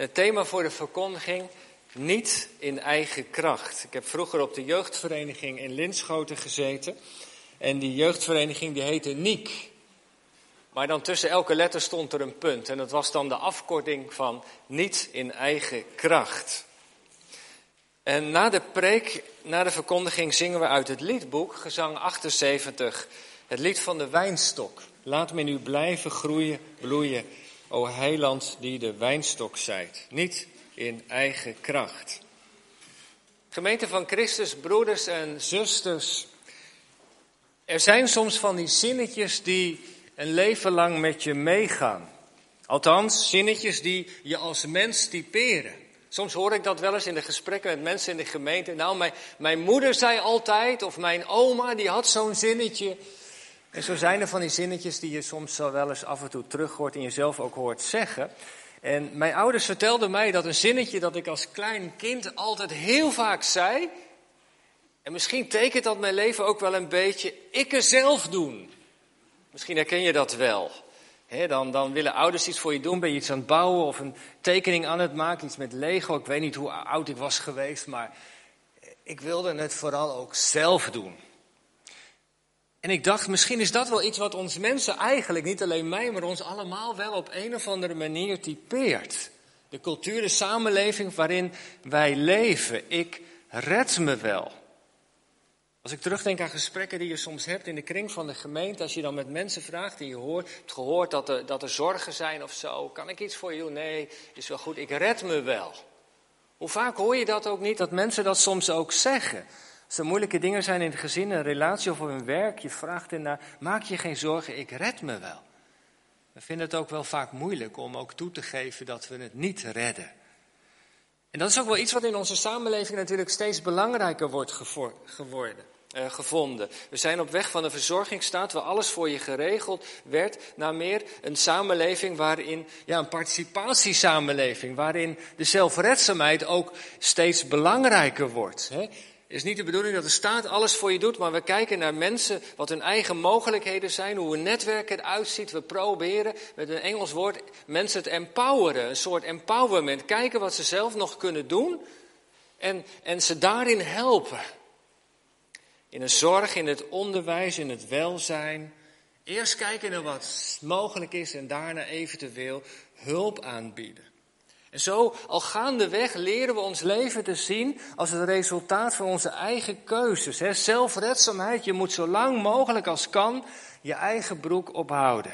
Het thema voor de verkondiging, niet in eigen kracht. Ik heb vroeger op de jeugdvereniging in Linschoten gezeten. En die jeugdvereniging die heette Niek. Maar dan tussen elke letter stond er een punt. En dat was dan de afkorting van niet in eigen kracht. En na de preek, na de verkondiging, zingen we uit het liedboek, gezang 78, het lied van de wijnstok. Laat me nu blijven groeien, bloeien, o heiland die de wijnstok zijt. Niet in eigen kracht. Gemeente van Christus, broeders en zusters. Er zijn soms van die zinnetjes die een leven lang met je meegaan. Althans, zinnetjes die je als mens typeren. Soms hoor ik dat wel eens in de gesprekken met mensen in de gemeente. Nou, mijn, mijn moeder zei altijd, of mijn oma, die had zo'n zinnetje. En zo zijn er van die zinnetjes die je soms wel eens af en toe terug hoort en jezelf ook hoort zeggen. En mijn ouders vertelden mij dat een zinnetje dat ik als klein kind altijd heel vaak zei. En misschien tekent dat mijn leven ook wel een beetje. Ik er zelf doen. Misschien herken je dat wel. dan, dan willen ouders iets voor je doen, ben je iets aan het bouwen of een tekening aan het maken, iets met Lego. Ik weet niet hoe oud ik was geweest, maar ik wilde het vooral ook zelf doen. En ik dacht, misschien is dat wel iets wat ons mensen eigenlijk, niet alleen mij, maar ons allemaal wel op een of andere manier typeert. De cultuur, de samenleving waarin wij leven. Ik red me wel. Als ik terugdenk aan gesprekken die je soms hebt in de kring van de gemeente, als je dan met mensen vraagt en je hoort, hebt gehoord dat er, dat er zorgen zijn of zo, kan ik iets voor je? Nee, is wel goed, ik red me wel. Hoe vaak hoor je dat ook niet, dat mensen dat soms ook zeggen? Als er moeilijke dingen zijn in het gezin, een relatie of een werk, je vraagt ernaar, maak je geen zorgen, ik red me wel. We vinden het ook wel vaak moeilijk om ook toe te geven dat we het niet redden. En dat is ook wel iets wat in onze samenleving natuurlijk steeds belangrijker wordt geworden. Uh, gevonden. We zijn op weg van een verzorgingsstaat waar alles voor je geregeld werd, naar meer een samenleving waarin, ja, een participatiesamenleving, waarin de zelfredzaamheid ook steeds belangrijker wordt. Hè. Het is niet de bedoeling dat de staat alles voor je doet, maar we kijken naar mensen, wat hun eigen mogelijkheden zijn, hoe een netwerk eruit ziet. We proberen met een Engels woord mensen te empoweren, een soort empowerment. Kijken wat ze zelf nog kunnen doen en, en ze daarin helpen. In de zorg, in het onderwijs, in het welzijn. Eerst kijken naar wat mogelijk is en daarna eventueel hulp aanbieden. En zo, al gaandeweg, leren we ons leven te zien als het resultaat van onze eigen keuzes. Hè? Zelfredzaamheid, je moet zo lang mogelijk als kan je eigen broek ophouden.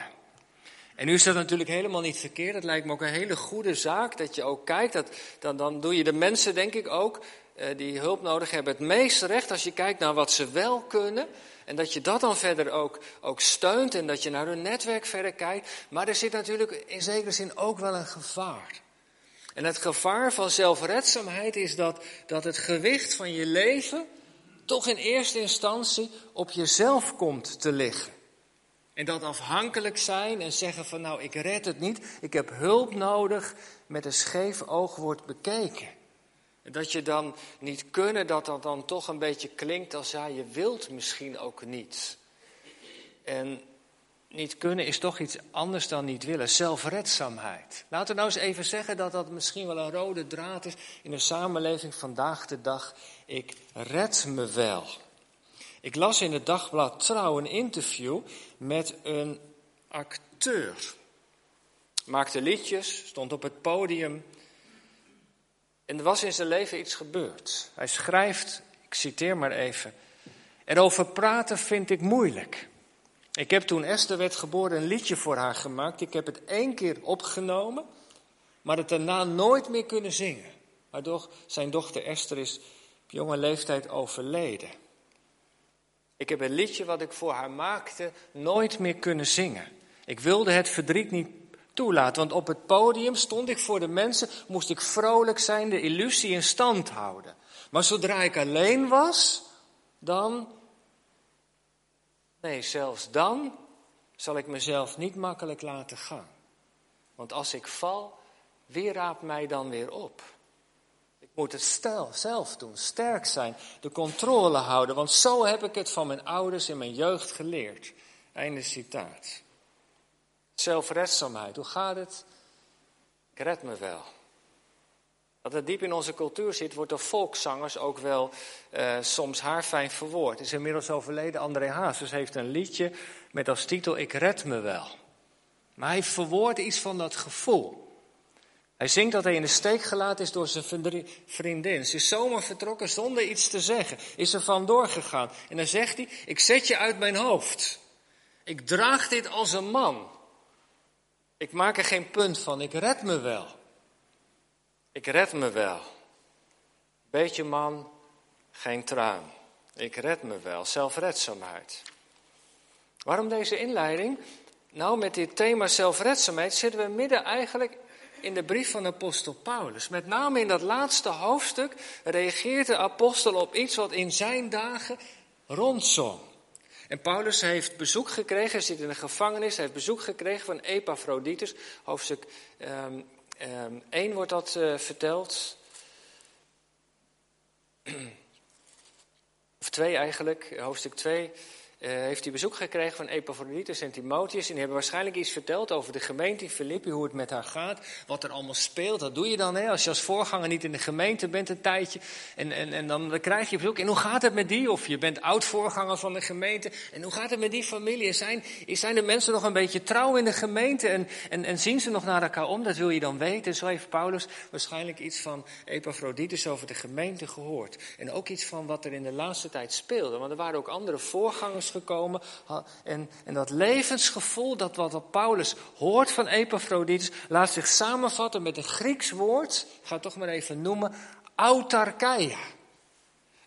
En nu is dat natuurlijk helemaal niet verkeerd. Het lijkt me ook een hele goede zaak dat je ook kijkt. Dat, dan, dan doe je de mensen, denk ik ook, eh, die hulp nodig hebben, het meeste recht als je kijkt naar wat ze wel kunnen. En dat je dat dan verder ook, ook steunt en dat je naar hun netwerk verder kijkt. Maar er zit natuurlijk in zekere zin ook wel een gevaar. En het gevaar van zelfredzaamheid is dat, dat het gewicht van je leven toch in eerste instantie op jezelf komt te liggen. En dat afhankelijk zijn en zeggen van nou ik red het niet, ik heb hulp nodig, met een scheef oog wordt bekeken. En dat je dan niet kunnen, dat dat dan toch een beetje klinkt als ja, je wilt misschien ook niet. En niet kunnen is toch iets anders dan niet willen. Zelfredzaamheid. Laten we nou eens even zeggen dat dat misschien wel een rode draad is in de samenleving vandaag de dag. Ik red me wel. Ik las in het dagblad Trouw een interview met een acteur. Maakte liedjes, stond op het podium. En er was in zijn leven iets gebeurd. Hij schrijft, ik citeer maar even. Erover praten vind ik moeilijk. Ik heb toen Esther werd geboren een liedje voor haar gemaakt. Ik heb het één keer opgenomen, maar het daarna nooit meer kunnen zingen. Waardoor zijn dochter Esther is op jonge leeftijd overleden. Ik heb een liedje wat ik voor haar maakte nooit meer kunnen zingen. Ik wilde het verdriet niet toelaten, want op het podium stond ik voor de mensen, moest ik vrolijk zijn, de illusie in stand houden. Maar zodra ik alleen was, dan Nee, zelfs dan zal ik mezelf niet makkelijk laten gaan. Want als ik val, wie raapt mij dan weer op? Ik moet het stel, zelf doen, sterk zijn, de controle houden, want zo heb ik het van mijn ouders in mijn jeugd geleerd. Einde citaat. Zelfredzaamheid, hoe gaat het? Ik red me wel. Dat het diep in onze cultuur zit, wordt door volkszangers ook wel uh, soms haarfijn verwoord. Is inmiddels overleden. André Hazes heeft een liedje met als titel Ik red me wel. Maar hij verwoordt iets van dat gevoel. Hij zingt dat hij in de steek gelaten is door zijn vriendin. Ze is zomaar vertrokken zonder iets te zeggen. Is er vandoor gegaan. En dan zegt hij, ik zet je uit mijn hoofd. Ik draag dit als een man. Ik maak er geen punt van, ik red me wel. Ik red me wel. Beetje man, geen traan. Ik red me wel, zelfredzaamheid. Waarom deze inleiding? Nou, met dit thema zelfredzaamheid zitten we midden eigenlijk in de brief van apostel Paulus. Met name in dat laatste hoofdstuk reageert de apostel op iets wat in zijn dagen rondzong. En Paulus heeft bezoek gekregen, hij zit in de gevangenis, hij heeft bezoek gekregen van Epaphroditus. Hoofdstuk um, um, 1 wordt dat uh, verteld. Of 2 eigenlijk, hoofdstuk 2. Uh, heeft hij bezoek gekregen van Epaphroditus en Timotheus. En die hebben waarschijnlijk iets verteld over de gemeente in Filippi, hoe het met haar gaat, wat er allemaal speelt. Dat doe je dan, hè, als je als voorganger niet in de gemeente bent een tijdje. En, en, en dan, dan krijg je bezoek. En hoe gaat het met die? Of je bent oud-voorganger van de gemeente. En hoe gaat het met die familie? Zijn, zijn de mensen nog een beetje trouw in de gemeente? En, en, en zien ze nog naar elkaar om? Dat wil je dan weten. Zo heeft Paulus waarschijnlijk iets van Epaphroditus over de gemeente gehoord. En ook iets van wat er in de laatste tijd speelde. Want er waren ook andere voorgangers gekomen. En, en dat levensgevoel, dat wat Paulus hoort van Epaphroditus, laat zich samenvatten met een Grieks woord, ik ga het toch maar even noemen, autarkeia.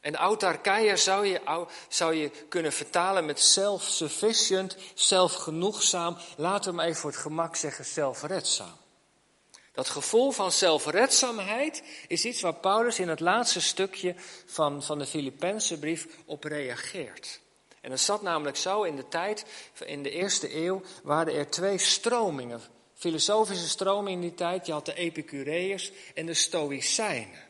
En autarkeia zou je, zou je kunnen vertalen met self-sufficient, zelfgenoegzaam. Laten we maar even voor het gemak zeggen zelfredzaam. Dat gevoel van zelfredzaamheid is iets waar Paulus in het laatste stukje van, van de Filippense brief op reageert. En dat zat namelijk zo in de tijd, in de eerste eeuw, waren er twee stromingen. Filosofische stromingen in die tijd. Je had de Epicureërs en de Stoïcijnen.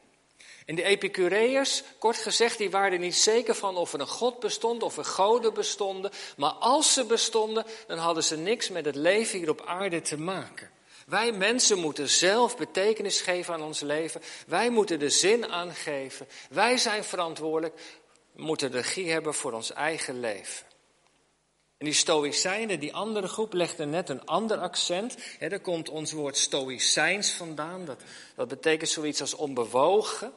En de Epicureërs, kort gezegd, die waren er niet zeker van of er een God bestond, of er goden bestonden. Maar als ze bestonden, dan hadden ze niks met het leven hier op aarde te maken. Wij mensen moeten zelf betekenis geven aan ons leven. Wij moeten de zin aangeven. Wij zijn verantwoordelijk moeten regie hebben voor ons eigen leven. En die Stoïcijnen, die andere groep, legde net een ander accent. He, daar komt ons woord Stoïcijns vandaan. Dat, dat betekent zoiets als onbewogen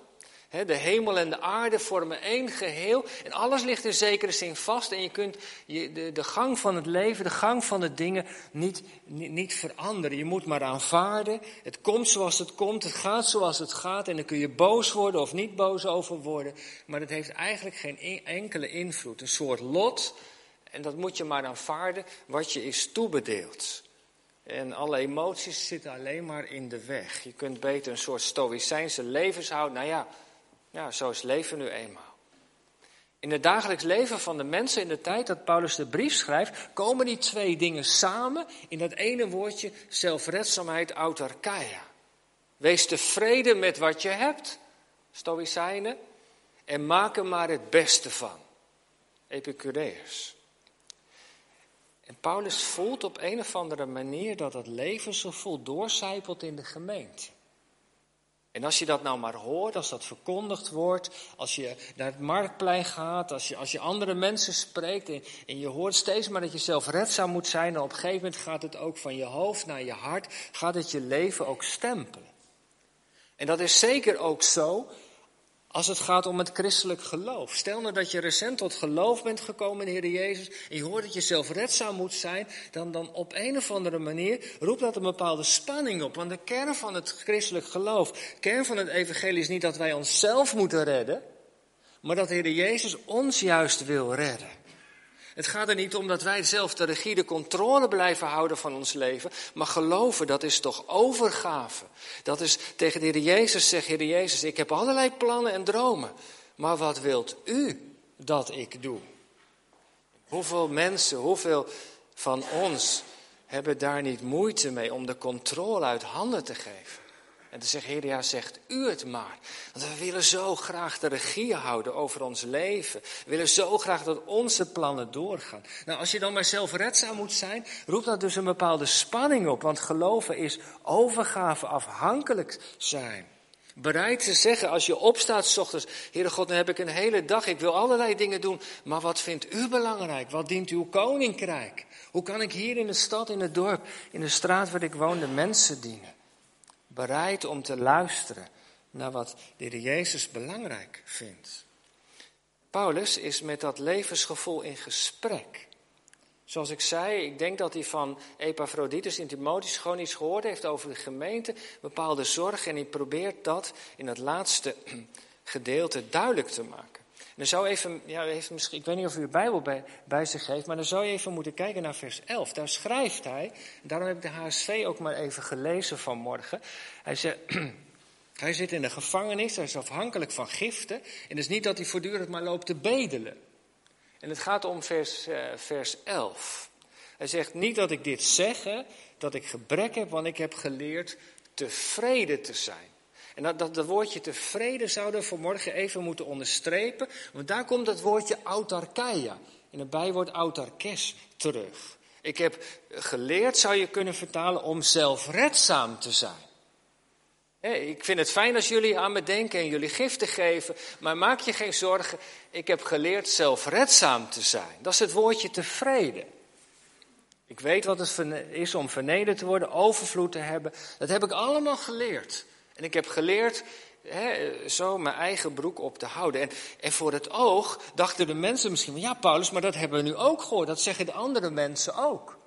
de hemel en de aarde vormen één geheel en alles ligt in zekere zin vast en je kunt de, gang van het leven, de gang van de dingen niet, niet, veranderen. Je moet maar aanvaarden, het komt zoals het komt, het gaat zoals het gaat en dan kun je boos worden of niet boos over worden. Maar het heeft eigenlijk geen enkele invloed, een soort lot en dat moet je maar aanvaarden wat je is toebedeeld. En alle emoties zitten alleen maar in de weg. Je kunt beter een soort stoïcijnse levenshoud. Nou ja, ja, zo is leven nu eenmaal. In het dagelijks leven van de mensen in de tijd dat Paulus de brief schrijft, komen die twee dingen samen in dat ene woordje zelfredzaamheid, autarkeia. Wees tevreden met wat je hebt, Stoïcijnen, en maak er maar het beste van, Epicureërs. En Paulus voelt op een of andere manier dat dat levensgevoel doorcijpelt in de gemeente. En als je dat nou maar hoort, als dat verkondigd wordt, als je naar het marktplein gaat, als je, als je andere mensen spreekt en, je hoort steeds maar dat je zelf redzaam moet zijn, en op een gegeven moment gaat het ook van je hoofd naar je hart, gaat het je leven ook stempelen. En dat is zeker ook zo als het gaat om het christelijk geloof. Stel nou dat je recent tot geloof bent gekomen in de Heer Jezus en je hoort dat je zelfredzaam moet zijn, dan, dan op een of andere manier roept dat een bepaalde spanning op. Want de kern van het christelijk geloof, kern van het evangelie is niet dat wij onszelf moeten redden, maar dat de Heer Jezus ons juist wil redden. Het gaat er niet om dat wij zelf de rigide controle blijven houden van ons leven. Maar geloven, dat is toch overgave. Dat is tegen de Heer Jezus zeggen, Heer Jezus, ik heb allerlei plannen en dromen. Maar wat wilt u dat ik doe? Hoeveel mensen, hoeveel van ons hebben daar niet moeite mee om de controle uit handen te geven? En te zeggen, Heer, ja, zegt u het maar. Want we willen zo graag de regie houden over ons leven. We willen zo graag dat onze plannen doorgaan. Nou, als je dan maar zelfredzaam moet zijn, roept dat dus een bepaalde spanning op. Want geloven is overgave, afhankelijk zijn. Bereid te zeggen als je opstaat s ochtends, Heere God, dan heb ik een hele dag, ik wil allerlei dingen doen, maar wat vindt u belangrijk? Wat dient uw koninkrijk? Hoe kan ik hier in de stad, in het dorp, in de straat waar ik woon, de mensen dienen? Bereid om te luisteren naar wat de Heer Jezus belangrijk vindt. Paulus is met dat levensgevoel in gesprek. Zoals ik zei, ik denk dat hij van Epaphroditus in Timotheus gewoon iets gehoord heeft over de gemeente, bepaalde zorg, en hij probeert dat in het laatste gedeelte duidelijk te maken. Dan zou even, ja, heeft misschien, ik weet niet of u uw Bijbel bij, bij zich heeft, maar dan zou je even moeten kijken naar vers 11. Daar schrijft hij, daarom heb ik de HSV ook maar even gelezen vanmorgen. Hij zegt, hij zit in de gevangenis, hij is afhankelijk van giften. En het is niet dat hij voortdurend maar loopt te bedelen. En het gaat om vers, uh, vers 11. Hij zegt niet dat ik dit zeg, dat ik gebrek heb, want ik heb geleerd tevreden te zijn. En dat, dat, dat woordje tevreden zouden we vanmorgen even moeten onderstrepen, want daar komt het woordje autarkeia, in het bijwoord autarkes, terug. Ik heb geleerd, zou je kunnen vertalen, om zelfredzaam te zijn. Ik vind het fijn als jullie aan me denken en jullie giften geven, maar maak je geen zorgen. Ik heb geleerd zelfredzaam te zijn. Dat is het woordje tevreden. Ik weet wat het is om vernederd te worden, overvloed te hebben. Dat heb ik allemaal geleerd. En ik heb geleerd zo mijn eigen broek op te houden. En, en voor het oog dachten de mensen misschien, ja Paulus, maar dat hebben we nu ook gehoord. Dat zeggen de andere mensen ook.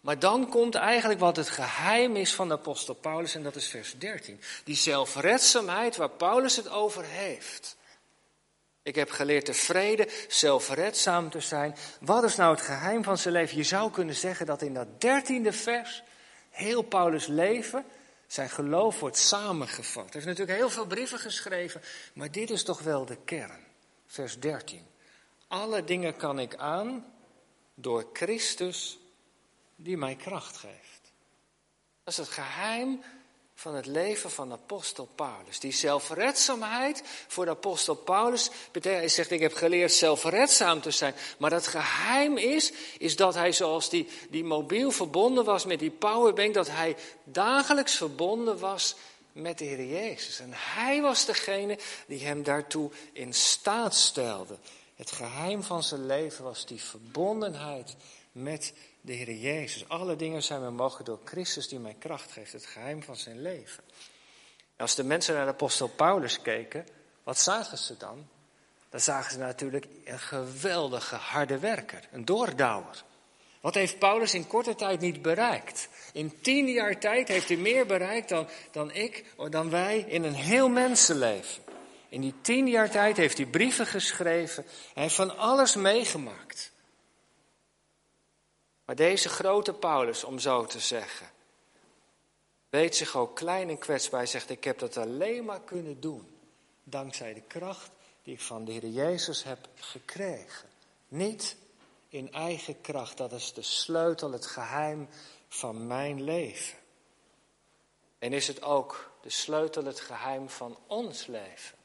Maar dan komt eigenlijk wat het geheim is van de apostel Paulus en dat is vers 13. Die zelfredzaamheid waar Paulus het over heeft. Ik heb geleerd tevreden, zelfredzaam te zijn. Wat is nou het geheim van zijn leven? Je zou kunnen zeggen dat in dat dertiende vers heel Paulus' leven, zijn geloof wordt samengevat. Hij heeft natuurlijk heel veel brieven geschreven, maar dit is toch wel de kern. Vers 13. Alle dingen kan ik aan door Christus die mij kracht geeft. Dat is het geheim van het leven van apostel Paulus. Die zelfredzaamheid voor de apostel Paulus betekent, hij zegt, ik heb geleerd zelfredzaam te zijn. Maar het geheim is, is dat hij zoals die, die mobiel verbonden was met die powerbank, dat hij dagelijks verbonden was met de Heer Jezus. En hij was degene die hem daartoe in staat stelde. Het geheim van zijn leven was die verbondenheid met de Heer Jezus. Alle dingen zijn we mogen door Christus die mij kracht geeft, het geheim van zijn leven. als de mensen naar de apostel Paulus keken, wat zagen ze dan? Dan zagen ze natuurlijk een geweldige harde werker, een doordouwer. Wat heeft Paulus in korte tijd niet bereikt? In tien jaar tijd heeft hij meer bereikt dan, dan ik, dan wij in een heel mensenleven. In die tien jaar tijd heeft hij brieven geschreven. Hij heeft van alles meegemaakt. Maar deze grote Paulus, om zo te zeggen, weet zich ook klein en kwetsbaar. Hij zegt, ik heb dat alleen maar kunnen doen. Dankzij de kracht die ik van de Heer Jezus heb gekregen. Niet in eigen kracht. Dat is de sleutel, het geheim van mijn leven. En is het ook de sleutel, het geheim van ons leven.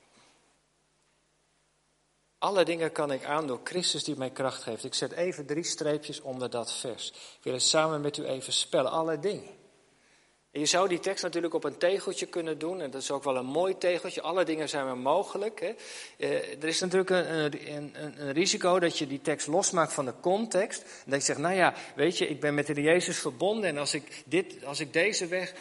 Alle dingen kan ik aan door Christus die mij kracht geeft. Ik zet even drie streepjes onder dat vers. Ik wil het samen met u even spellen. Alle dingen. En je zou die tekst natuurlijk op een tegeltje kunnen doen. En dat is ook wel een mooi tegeltje. Alle dingen zijn maar mogelijk. Hè. Eh, er is natuurlijk een, een, een, risico dat je die tekst losmaakt van de context. En dat je zegt, nou ja, weet je, ik ben met de Jezus verbonden. En als ik, dit, als ik deze weg,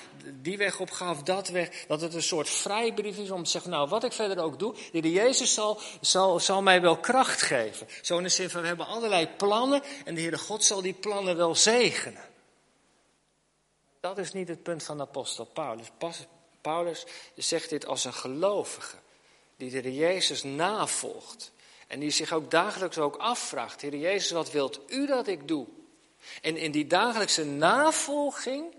die weg opga of dat weg. Dat het een soort vrijbrief is om te zeggen, nou wat ik verder ook doe. De Jezus zal, zal, zal mij wel kracht geven. Zo in de zin van, we hebben allerlei plannen. En de Heere God zal die plannen wel zegenen. Dat is niet het punt van de apostel Paulus. Paulus zegt dit als een gelovige die de Jezus navolgt. En die zich ook dagelijks ook afvraagt, Heer Jezus, wat wilt u dat ik doe? En in die dagelijkse navolging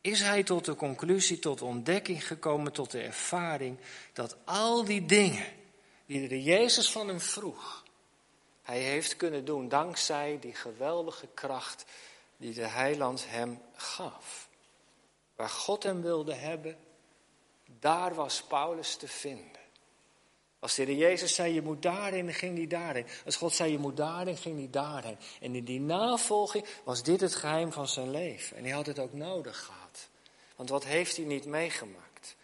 is hij tot de conclusie, tot de ontdekking gekomen, tot de ervaring dat al die dingen die de Jezus van hem vroeg, hij heeft kunnen doen dankzij die geweldige kracht die de heiland hem gaf. Waar God hem wilde hebben, daar was Paulus te vinden. Als de Heer Jezus zei, je moet daarin, ging hij daarin. Als God zei, je moet daarin, ging hij daarin. En in die navolging was dit het geheim van zijn leven. En hij had het ook nodig gehad. Want wat heeft hij niet meegemaakt?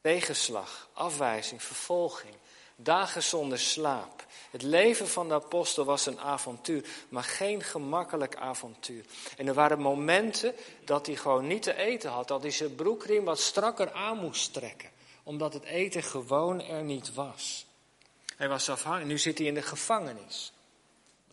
Tegenslag, afwijzing, vervolging, dagen zonder slaap. Het leven van de apostel was een avontuur, maar geen gemakkelijk avontuur. En er waren momenten dat hij gewoon niet te eten had, dat hij zijn broekriem wat strakker aan moest trekken, omdat het eten gewoon er niet was. Hij was afhankelijk, nu zit hij in de gevangenis.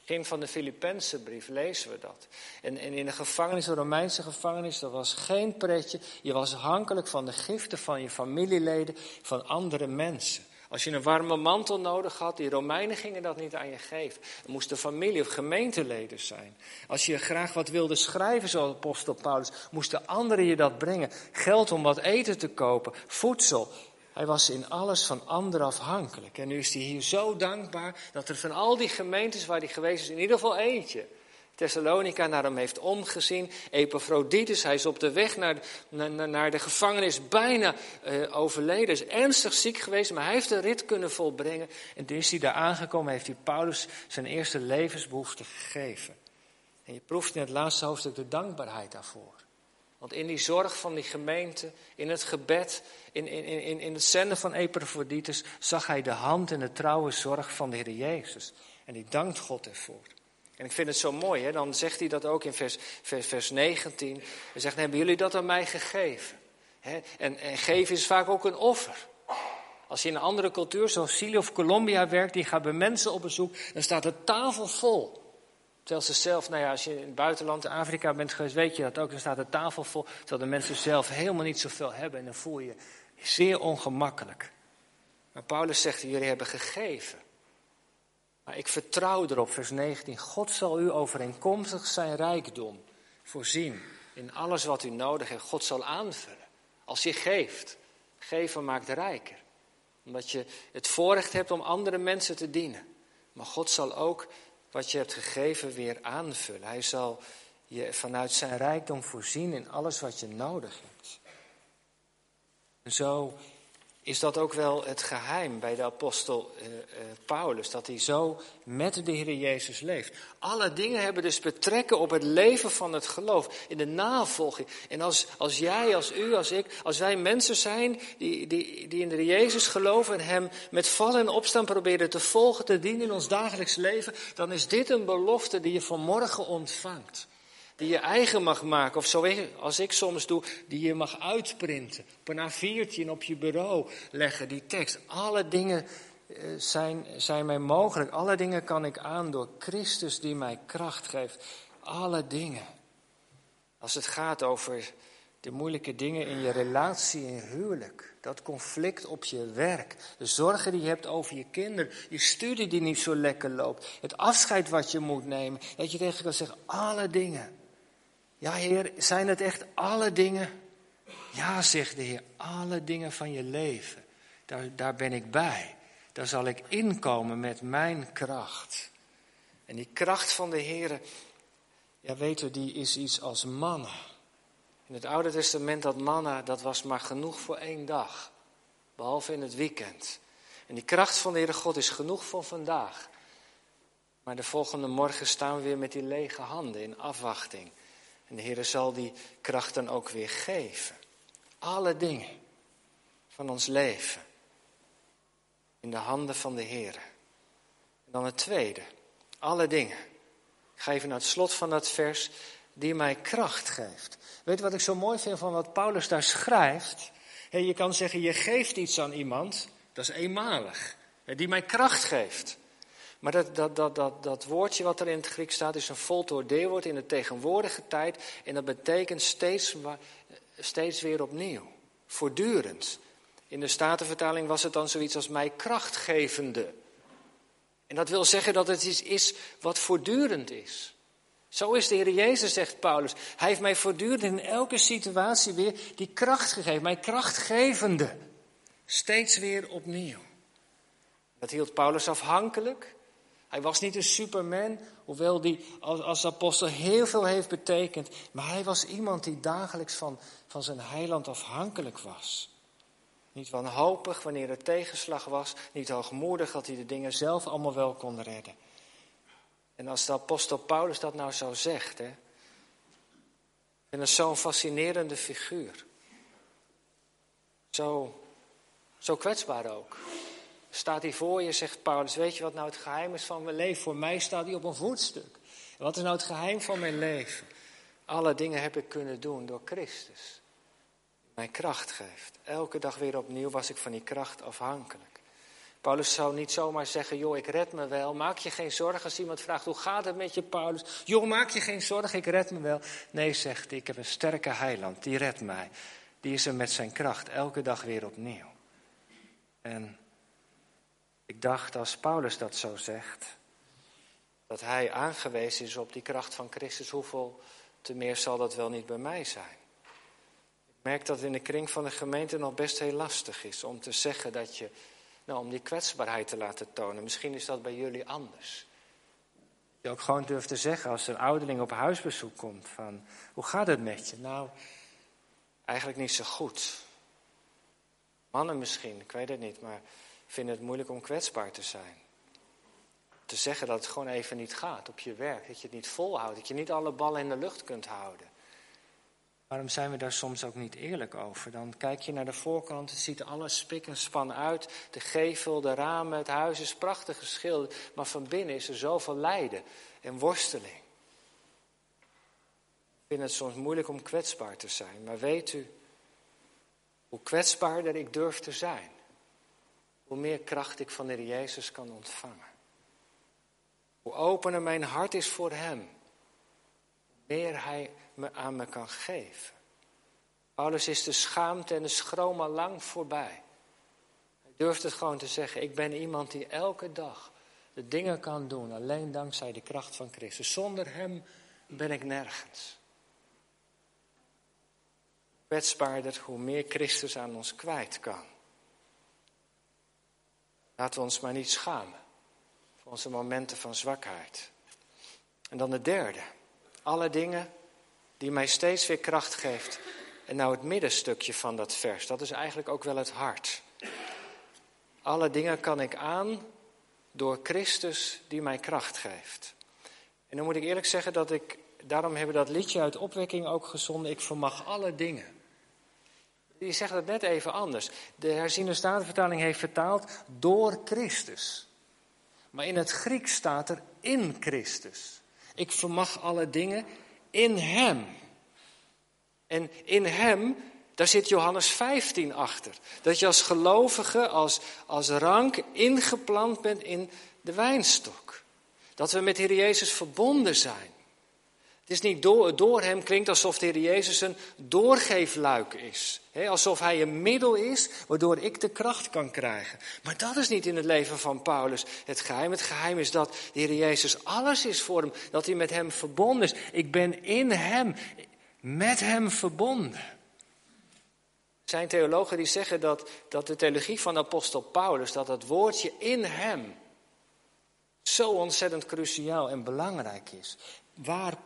Begin van de Filipense brief lezen we dat. En, en in de gevangenis, de Romeinse gevangenis, dat was geen pretje. Je was afhankelijk van de giften van je familieleden, van andere mensen. Als je een warme mantel nodig had, die Romeinen gingen dat niet aan je geven. Het moesten familie of gemeenteleden zijn. Als je graag wat wilde schrijven, zoals apostel Paulus, moesten anderen je dat brengen. Geld om wat eten te kopen, voedsel. Hij was in alles van anderen afhankelijk. En nu is hij hier zo dankbaar dat er van al die gemeentes waar hij geweest is, in ieder geval eentje, Thessalonica naar hem heeft omgezien. Epaphroditus, hij is op de weg naar, naar, naar de gevangenis bijna uh, overleden. Is ernstig ziek geweest, maar hij heeft de rit kunnen volbrengen. En toen is hij daar aangekomen, heeft hij Paulus zijn eerste levensbehoefte gegeven. En je proeft in het laatste hoofdstuk de dankbaarheid daarvoor. Want in die zorg van die gemeente, in het gebed, in, in, in, in het zenden van Epaphroditus, zag hij de hand en de trouwe zorg van de Heer Jezus. En hij dankt God ervoor. En ik vind het zo mooi, hè? dan zegt hij dat ook in vers, vers, vers 19. Hij zegt, hebben jullie dat aan mij gegeven? Hè? En, en geven is vaak ook een offer. Als je in een andere cultuur, zoals Chili of Colombia werkt, die gaat bij mensen op bezoek, dan staat de tafel vol. Terwijl ze zelf, nou ja, als je in het buitenland, Afrika bent geweest, weet je dat ook. Dan staat de tafel vol, terwijl de mensen zelf helemaal niet zoveel hebben. En dan voel je je zeer ongemakkelijk. Maar Paulus zegt, jullie hebben gegeven. Maar ik vertrouw erop, vers 19. God zal u overeenkomstig zijn rijkdom voorzien in alles wat u nodig heeft. God zal aanvullen. Als je geeft, geven maakt rijker. Omdat je het voorrecht hebt om andere mensen te dienen. Maar God zal ook wat je hebt gegeven weer aanvullen. Hij zal je vanuit zijn rijkdom voorzien in alles wat je nodig hebt. En zo is dat ook wel het geheim bij de apostel uh, uh, Paulus, dat hij zo met de Heer Jezus leeft. Alle dingen hebben dus betrekking op het leven van het geloof, in de navolging. En als, als jij, als u, als ik, als wij mensen zijn die, die, die in de Jezus geloven en Hem met vallen en opstaan proberen te volgen, te dienen in ons dagelijks leven, dan is dit een belofte die je vanmorgen ontvangt die je eigen mag maken. Of zoals ik soms doe, die je mag uitprinten. Op een A4'tje en op je bureau leggen, die tekst. Alle dingen eh, zijn, zijn mij mogelijk. Alle dingen kan ik aan door Christus die mij kracht geeft. Alle dingen. Als het gaat over de moeilijke dingen in je relatie, in huwelijk. Dat conflict op je werk. De zorgen die je hebt over je kinderen. Je studie die niet zo lekker loopt. Het afscheid wat je moet nemen. Dat je tegen kan zeggen, alle dingen. Ja, Heer, zijn het echt alle dingen? Ja, zegt de Heer, alle dingen van je leven. Daar, daar ben ik bij. Daar zal ik inkomen met mijn kracht. En die kracht van de Heer, ja, weet u, die is iets als manna. In het Oude Testament dat manna, dat was maar genoeg voor één dag. Behalve in het weekend. En die kracht van de Heere God is genoeg voor vandaag. Maar de volgende morgen staan we weer met die lege handen in afwachting. En de Heer zal die kracht dan ook weer geven. Alle dingen van ons leven in de handen van de Heer. En dan het tweede. Alle dingen. Ik ga even naar het slot van dat vers. Die mij kracht geeft. Weet wat ik zo mooi vind van wat Paulus daar schrijft? je kan zeggen, je geeft iets aan iemand. Dat is eenmalig. Die mij kracht geeft. Maar dat, dat, dat, dat, dat woordje wat er in het Grieks staat is een voltooid deelwoord in de tegenwoordige tijd. En dat betekent steeds, steeds weer opnieuw. Voortdurend. In de Statenvertaling was het dan zoiets als mij krachtgevende. En dat wil zeggen dat het iets is wat voortdurend is. Zo is de Heer Jezus, zegt Paulus. Hij heeft mij voortdurend in elke situatie weer die kracht gegeven. Mij krachtgevende. Steeds weer opnieuw. Dat hield Paulus afhankelijk hij was niet een superman, hoewel die als, apostel heel veel heeft betekend. Maar hij was iemand die dagelijks van, van zijn heiland afhankelijk was. Niet wanhopig wanneer er tegenslag was, niet hoogmoedig dat hij de dingen zelf allemaal wel kon redden. En als de apostel Paulus dat nou zo zegt, hè, en dat is zo'n fascinerende figuur. Zo Zo kwetsbaar ook. Staat hij voor je, zegt Paulus, weet je wat nou het geheim is van mijn leven? Voor mij staat hij op een voetstuk. wat is nou het geheim van mijn leven? Alle dingen heb ik kunnen doen door Christus. Die mij kracht geeft. Elke dag weer opnieuw was ik van die kracht afhankelijk. Paulus zou niet zomaar zeggen, joh, ik red me wel. Maak je geen zorgen als iemand vraagt, hoe gaat het met je, Paulus? Joh, maak je geen zorgen, ik red me wel. Nee, zegt hij, ik heb een sterke heiland, die redt mij. Die is er met zijn kracht, elke dag weer opnieuw. En ik dacht, als Paulus dat zo zegt, dat hij aangewezen is op die kracht van Christus, hoeveel te meer zal dat wel niet bij mij zijn? Ik merk dat het in de kring van de gemeente nog best heel lastig is om te zeggen dat je nou, om die kwetsbaarheid te laten tonen. Misschien is dat bij jullie anders. Je ook gewoon durft te zeggen als een ouderling op huisbezoek komt van, hoe gaat het met je? Nou, eigenlijk niet zo goed. Mannen misschien, ik weet het niet, maar vinden het moeilijk om kwetsbaar te zijn. Te zeggen dat het gewoon even niet gaat op je werk, dat je het niet volhoudt, dat je niet alle ballen in de lucht kunt houden. Waarom zijn we daar soms ook niet eerlijk over? Dan kijk je naar de voorkant, het ziet alles spik en span uit. De gevel, de ramen, het huis is prachtig geschilderd. Maar van binnen is er zoveel lijden en worsteling. Ik vind het soms moeilijk om kwetsbaar te zijn. Maar weet u, hoe kwetsbaarder ik durf te zijn, hoe meer kracht ik van de Heer Jezus kan ontvangen. Hoe opener mijn hart is voor Hem, hoe meer Hij me aan me kan geven. Paulus is de schaamte en de schroom al lang voorbij. Hij durft het gewoon te zeggen, ik ben iemand die elke dag de dingen kan doen, alleen dankzij de kracht van Christus. Zonder Hem ben ik nergens. Kwetsbaarder, hoe meer Christus aan ons kwijt kan. Laten we ons maar niet schamen voor onze momenten van zwakheid. En dan de derde. Alle dingen die mij steeds weer kracht geeft. En nou het middenstukje van dat vers, dat is eigenlijk ook wel het hart. Alle dingen kan ik aan door Christus die mij kracht geeft. En dan moet ik eerlijk zeggen dat ik, daarom hebben dat liedje uit opwekking ook gezonden, ik vermag alle dingen. Die zegt het net even anders. De herziene statenvertaling heeft vertaald door Christus. Maar in het Grieks staat er in Christus. Ik vermag alle dingen in Hem. En in Hem, daar zit Johannes 15 achter. Dat je als gelovige, als, als rank ingeplant bent in de wijnstok. Dat we met Heer Jezus verbonden zijn. Het is niet door, door hem klinkt alsof de Heer Jezus een doorgeefluik is. alsof hij een middel is waardoor ik de kracht kan krijgen. Maar dat is niet in het leven van Paulus het geheim. Het geheim is dat de Heer Jezus alles is voor hem. Dat hij met hem verbonden is. Ik ben in hem, met hem verbonden. Er zijn theologen die zeggen dat, dat de theologie van apostel Paulus, dat dat woordje in hem zo ontzettend cruciaal en belangrijk is. Waar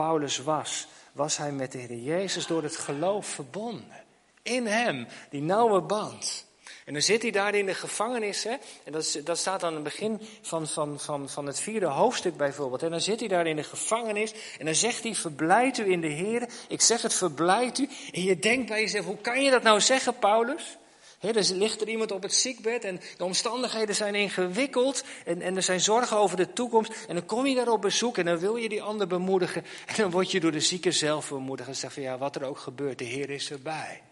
Paulus was, was hij met de Heer Jezus door het geloof verbonden. In hem, die nauwe band. En dan zit hij daar in de gevangenis, hè? en dat, dat staat aan het begin van, van, van, van het vierde hoofdstuk bijvoorbeeld. En dan zit hij daar in de gevangenis en dan zegt hij, verblijd u in de Heer. Ik zeg het, verblijd u. En je denkt bij jezelf, hoe kan je dat nou zeggen, Paulus? He, er ligt er iemand op het ziekbed en de omstandigheden zijn ingewikkeld en, en er zijn zorgen over de toekomst. En dan kom je daar op bezoek en dan wil je die ander bemoedigen. En dan word je door de zieke zelf bemoedigd en zegt van ja, wat er ook gebeurt, de Heer is erbij.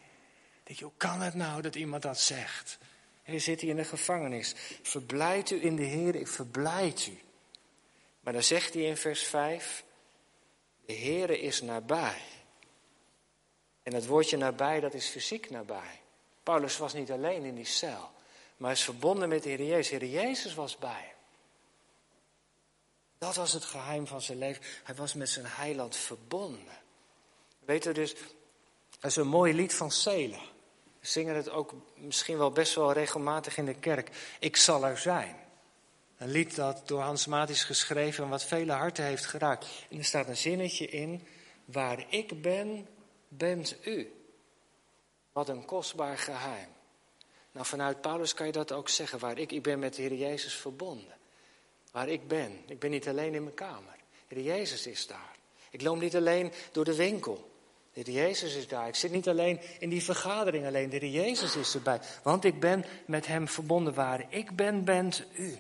Denk je, hoe kan het nou dat iemand dat zegt? Hij zit hier in de gevangenis. Verblijd u in de Heer, ik verblijd u. Maar dan zegt hij in vers 5, de Heer is nabij. En het woordje nabij, dat is fysiek nabij. Paulus was niet alleen in die cel, maar is verbonden met de Heer Jezus. Heer Jezus was bij hem. Dat was het geheim van zijn leven. Hij was met zijn heiland verbonden. Weet u dus, dat is een mooi lied van Sela. We zingen het ook misschien wel best wel regelmatig in de kerk. Ik zal er zijn. Een lied dat door Hans Maat is geschreven en wat vele harten heeft geraakt. En er staat een zinnetje in. Waar ik ben, bent u. Wat een kostbaar geheim. Nou, vanuit Paulus kan je dat ook zeggen. Waar ik, ik ben met de Heer Jezus verbonden. Waar ik ben. Ik ben niet alleen in mijn kamer. De Heer Jezus is daar. Ik loop niet alleen door de winkel. De Heer Jezus is daar. Ik zit niet alleen in die vergadering alleen. De Heer Jezus is erbij. Want ik ben met Hem verbonden waar ik ben, bent u.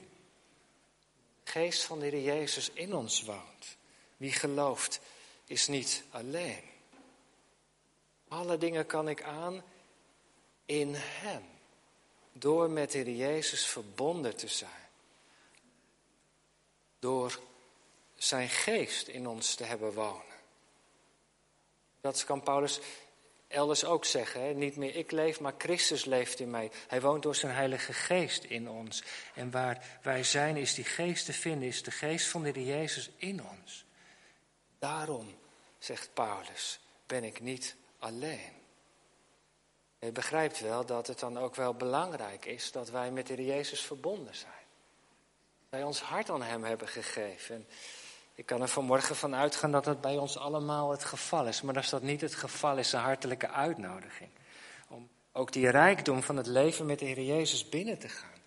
Geest van de Heer Jezus in ons woont. Wie gelooft is niet alleen. Alle dingen kan ik aan in Hem. Door met de Heer Jezus verbonden te zijn. Door zijn geest in ons te hebben wonen. Dat kan Paulus elders ook zeggen. Niet meer ik leef, maar Christus leeft in mij. Hij woont door zijn Heilige Geest in ons. En waar wij zijn, is die geest te vinden, is de geest van de Heer Jezus in ons. Daarom, zegt Paulus, ben ik niet alleen. Je begrijpt wel dat het dan ook wel belangrijk is dat wij met de Heer Jezus verbonden zijn. Wij ons hart aan Hem hebben gegeven. En ik kan er vanmorgen van uitgaan dat dat bij ons allemaal het geval is. Maar als dat niet het geval is, een hartelijke uitnodiging. Om ook die rijkdom van het leven met de Heer Jezus binnen te gaan.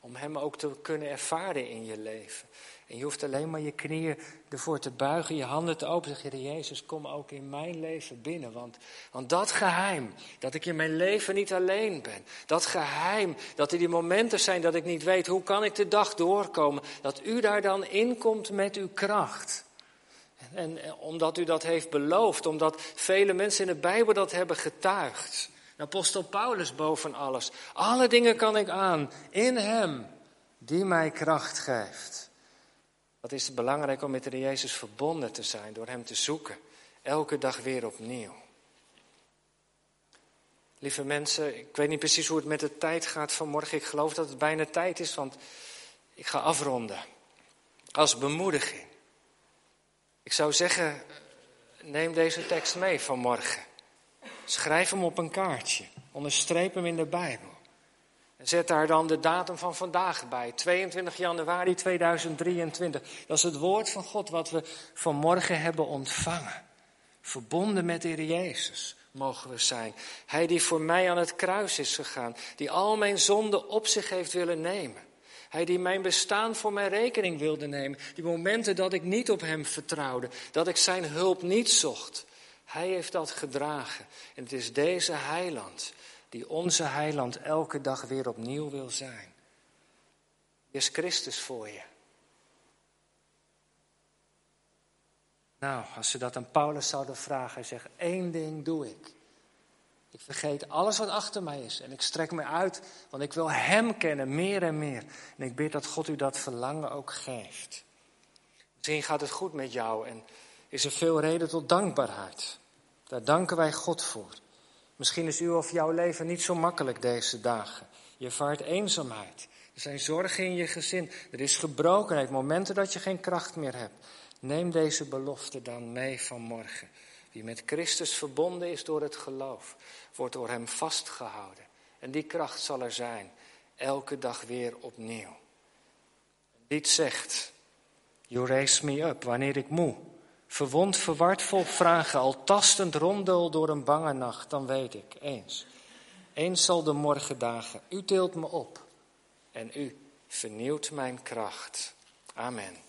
Om Hem ook te kunnen ervaren in je leven. En je hoeft alleen maar je knieën ervoor te buigen, je handen te openen. Zeg je, Jezus, kom ook in mijn leven binnen. Want, want dat geheim, dat ik in mijn leven niet alleen ben. Dat geheim, dat er die momenten zijn dat ik niet weet, hoe kan ik de dag doorkomen. Dat u daar dan inkomt met uw kracht. En, en omdat u dat heeft beloofd, omdat vele mensen in de Bijbel dat hebben getuigd. Apostel Paulus boven alles. Alle dingen kan ik aan in Hem die mij kracht geeft. Wat is belangrijk om met de Jezus verbonden te zijn, door Hem te zoeken, elke dag weer opnieuw. Lieve mensen, ik weet niet precies hoe het met de tijd gaat vanmorgen. Ik geloof dat het bijna tijd is, want ik ga afronden. Als bemoediging. Ik zou zeggen, neem deze tekst mee vanmorgen. Schrijf hem op een kaartje. Onderstreep hem in de Bijbel. Zet daar dan de datum van vandaag bij, 22 januari 2023. Dat is het woord van God wat we vanmorgen hebben ontvangen. Verbonden met de Heer Jezus mogen we zijn. Hij die voor mij aan het kruis is gegaan, die al mijn zonden op zich heeft willen nemen. Hij die mijn bestaan voor mijn rekening wilde nemen. Die momenten dat ik niet op Hem vertrouwde, dat ik Zijn hulp niet zocht. Hij heeft dat gedragen. En het is deze heiland die onze heiland elke dag weer opnieuw wil zijn. Is Christus voor je? Nou, als ze dat aan Paulus zouden vragen, hij zegt, één ding doe ik. Ik vergeet alles wat achter mij is en ik strek me uit, want ik wil Hem kennen, meer en meer. En ik bid dat God u dat verlangen ook geeft. Misschien gaat het goed met jou en is er veel reden tot dankbaarheid. Daar danken wij God voor. Misschien is uw of jouw leven niet zo makkelijk deze dagen. Je ervaart eenzaamheid. Er zijn zorgen in je gezin. Er is gebrokenheid, momenten dat je geen kracht meer hebt. Neem deze belofte dan mee vanmorgen. Wie met Christus verbonden is door het geloof, wordt door Hem vastgehouden. En die kracht zal er zijn, elke dag weer opnieuw. Dit zegt, You raise me up wanneer ik moe verwond, verward, vol vragen, al tastend rondel door een bange nacht, dan weet ik eens. Eens zal de morgen dagen, u tilt me op en u vernieuwt mijn kracht. Amen.